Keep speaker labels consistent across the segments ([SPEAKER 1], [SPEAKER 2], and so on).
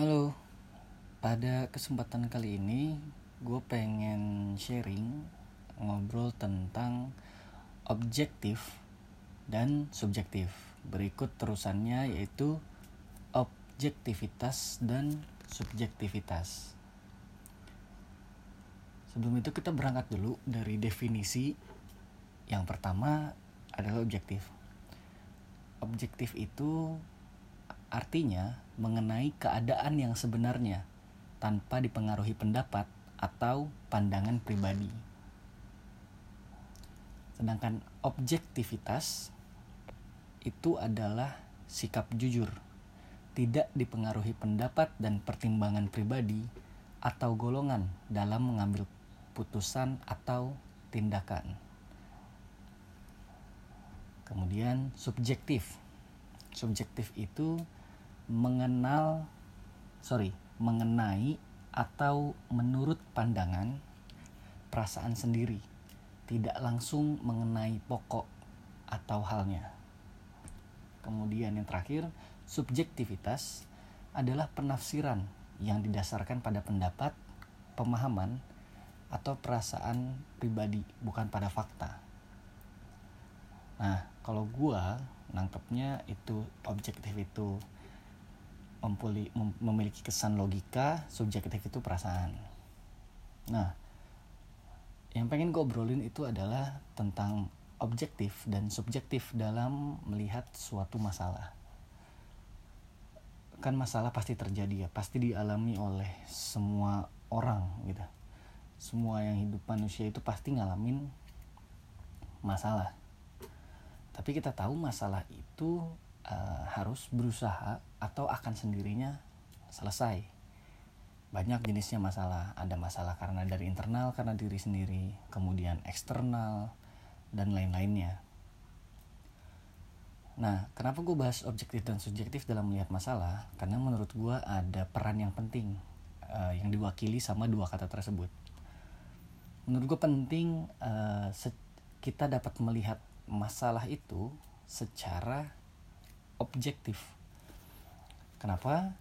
[SPEAKER 1] Halo, pada kesempatan kali ini gue pengen sharing ngobrol tentang objektif dan subjektif. Berikut terusannya yaitu objektivitas dan subjektivitas. Sebelum itu kita berangkat dulu dari definisi yang pertama adalah objektif. Objektif itu artinya mengenai keadaan yang sebenarnya tanpa dipengaruhi pendapat atau pandangan pribadi. Sedangkan objektivitas itu adalah sikap jujur, tidak dipengaruhi pendapat dan pertimbangan pribadi atau golongan dalam mengambil putusan atau tindakan. Kemudian subjektif. Subjektif itu mengenal sorry mengenai atau menurut pandangan perasaan sendiri. Tidak langsung mengenai pokok atau halnya. Kemudian yang terakhir subjektivitas adalah penafsiran yang didasarkan pada pendapat pemahaman atau perasaan pribadi bukan pada fakta. Nah kalau gua nangkepnya itu objektif itu mempuli, mem memiliki kesan logika, subjektif itu perasaan. Nah, yang pengen gue obrolin itu adalah tentang objektif dan subjektif dalam melihat suatu masalah. Kan masalah pasti terjadi ya, pasti dialami oleh semua orang gitu. Semua yang hidup manusia itu pasti ngalamin masalah. Tapi kita tahu masalah itu uh, harus berusaha atau akan sendirinya selesai. Banyak jenisnya masalah. Ada masalah karena dari internal, karena diri sendiri, kemudian eksternal, dan lain-lainnya. Nah, kenapa gue bahas objektif dan subjektif dalam melihat masalah? Karena menurut gue ada peran yang penting uh, yang diwakili sama dua kata tersebut. Menurut gue penting uh, kita dapat melihat masalah itu secara objektif. Kenapa?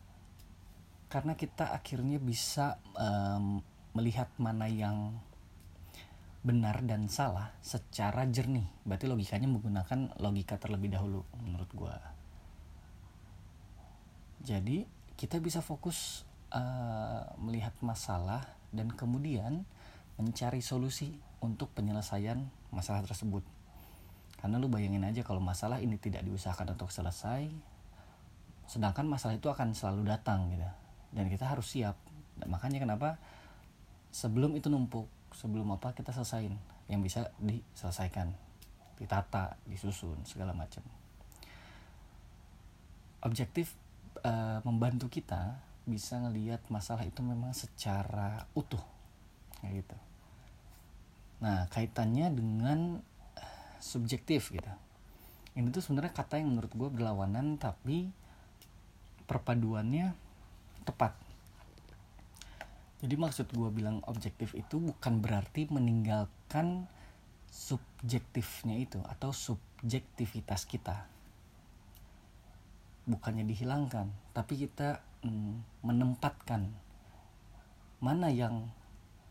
[SPEAKER 1] Karena kita akhirnya bisa um, melihat mana yang benar dan salah secara jernih. Berarti logikanya menggunakan logika terlebih dahulu menurut gue. Jadi kita bisa fokus uh, melihat masalah dan kemudian mencari solusi untuk penyelesaian masalah tersebut karena lu bayangin aja kalau masalah ini tidak diusahakan untuk selesai sedangkan masalah itu akan selalu datang gitu. Dan kita harus siap. Dan makanya kenapa sebelum itu numpuk sebelum apa kita selesain. Yang bisa diselesaikan ditata disusun segala macam. Objektif e, membantu kita bisa ngelihat masalah itu memang secara utuh kayak gitu. Nah kaitannya dengan subjektif gitu. Ini tuh sebenarnya kata yang menurut gue berlawanan tapi perpaduannya tepat. Jadi maksud gue bilang objektif itu bukan berarti meninggalkan subjektifnya itu atau subjektivitas kita. Bukannya dihilangkan tapi kita mm, menempatkan mana yang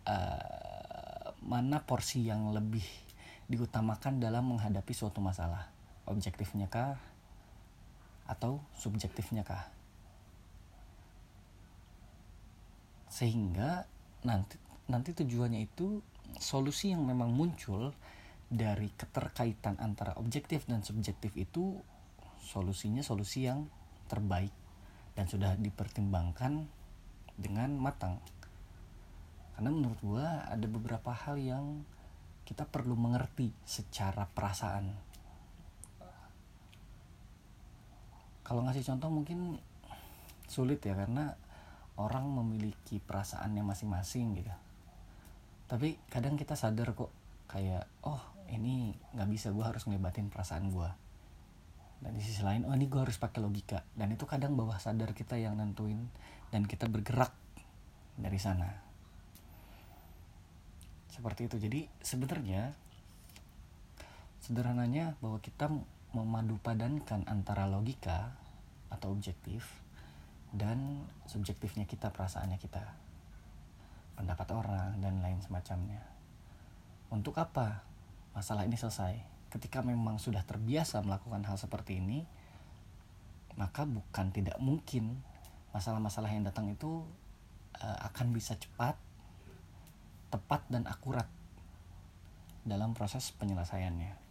[SPEAKER 1] uh, mana porsi yang lebih diutamakan dalam menghadapi suatu masalah. Objektifnya kah atau subjektifnya kah sehingga nanti nanti tujuannya itu solusi yang memang muncul dari keterkaitan antara objektif dan subjektif itu solusinya solusi yang terbaik dan sudah dipertimbangkan dengan matang. Karena menurut gua ada beberapa hal yang kita perlu mengerti secara perasaan. Kalau ngasih contoh mungkin sulit ya karena orang memiliki perasaannya masing-masing gitu. Tapi kadang kita sadar kok kayak oh ini nggak bisa gue harus ngelibatin perasaan gue dan di sisi lain oh ini gue harus pakai logika. Dan itu kadang bawah sadar kita yang nentuin dan kita bergerak dari sana. Seperti itu. Jadi sebenarnya sederhananya bahwa kita memadu padankan antara logika atau objektif dan subjektifnya kita perasaannya kita pendapat orang dan lain semacamnya. Untuk apa masalah ini selesai? Ketika memang sudah terbiasa melakukan hal seperti ini maka bukan tidak mungkin masalah-masalah yang datang itu uh, akan bisa cepat tepat dan akurat dalam proses penyelesaiannya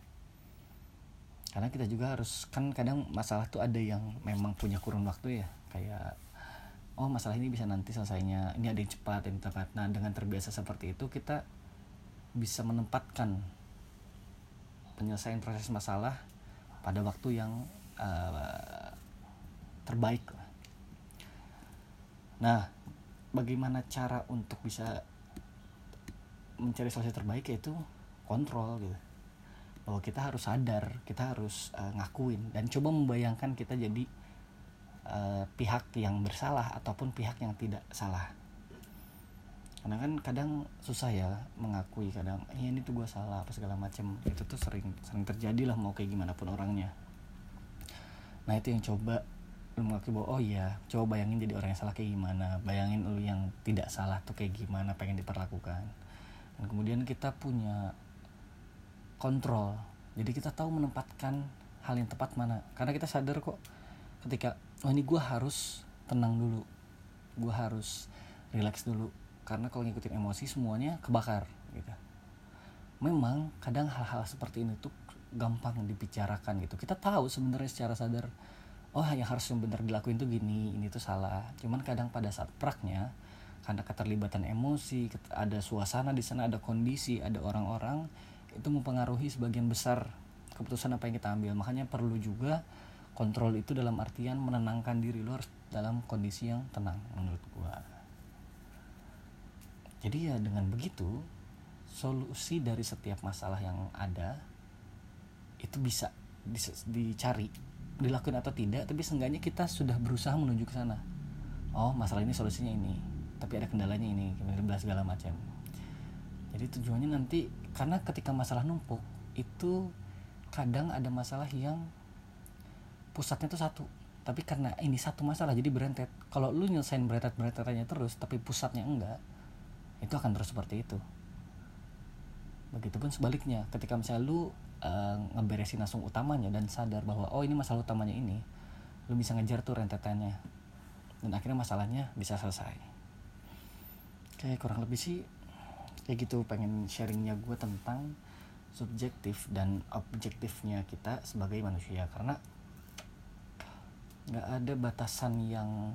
[SPEAKER 1] karena kita juga harus kan kadang masalah tuh ada yang memang punya kurun waktu ya. Kayak oh masalah ini bisa nanti selesainya ini ada yang cepat yang tepat. Nah dengan terbiasa seperti itu kita bisa menempatkan penyelesaian proses masalah pada waktu yang uh, terbaik. Nah bagaimana cara untuk bisa mencari solusi terbaik yaitu kontrol gitu bahwa kita harus sadar kita harus uh, ngakuin. Dan coba membayangkan kita jadi uh, pihak yang bersalah ataupun pihak yang tidak salah. Karena kan kadang susah ya mengakui kadang ya ini tuh gue salah apa segala macam itu tuh sering sering terjadi lah mau kayak gimana pun orangnya. Nah itu yang coba lu mengakui bahwa oh iya coba bayangin jadi orang yang salah kayak gimana bayangin lu yang tidak salah tuh kayak gimana pengen diperlakukan. Dan kemudian kita punya kontrol. Jadi kita tahu menempatkan hal yang tepat mana. Karena kita sadar kok ketika oh ini gue harus tenang dulu. Gue harus relax dulu. Karena kalau ngikutin emosi semuanya kebakar gitu. Memang kadang hal-hal seperti ini tuh gampang dibicarakan gitu. Kita tahu sebenarnya secara sadar oh yang harus yang benar dilakuin tuh gini ini tuh salah. Cuman kadang pada saat praknya karena keterlibatan emosi ada suasana di sana ada kondisi ada orang-orang itu mempengaruhi sebagian besar keputusan apa yang kita ambil. Makanya perlu juga kontrol itu dalam artian menenangkan diri. Lo dalam kondisi yang tenang menurut gua. Jadi ya dengan begitu solusi dari setiap masalah yang ada itu bisa dicari dilakukan atau tidak tapi seenggaknya kita sudah berusaha menuju ke sana. Oh masalah ini solusinya ini tapi ada kendalanya ini segala macam. Jadi tujuannya nanti karena ketika masalah numpuk itu kadang ada masalah yang pusatnya tuh satu. Tapi karena ini satu masalah jadi berentet. Kalau lu nyelesain berentet berentetannya terus tapi pusatnya enggak itu akan terus seperti itu. Begitupun sebaliknya ketika misalnya lu uh, ngeberesin langsung utamanya dan sadar bahwa oh ini masalah utamanya ini lu bisa ngejar tuh rentetannya. Dan akhirnya masalahnya bisa selesai. Kayak kurang lebih sih kayak gitu pengen sharingnya gue tentang subjektif dan objektifnya kita sebagai manusia. Karena nggak ada batasan yang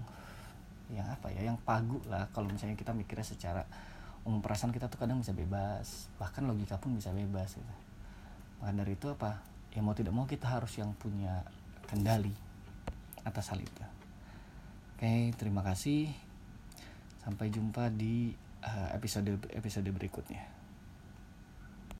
[SPEAKER 1] yang apa ya yang pagu lah kalau misalnya kita mikirnya secara umum perasaan kita tuh kadang bisa bebas. Bahkan logika pun bisa bebas gitu. Maka dari itu apa? Ya mau tidak mau kita harus yang punya kendali atas hal itu. Oke terima kasih. Sampai jumpa di episode episode berikutnya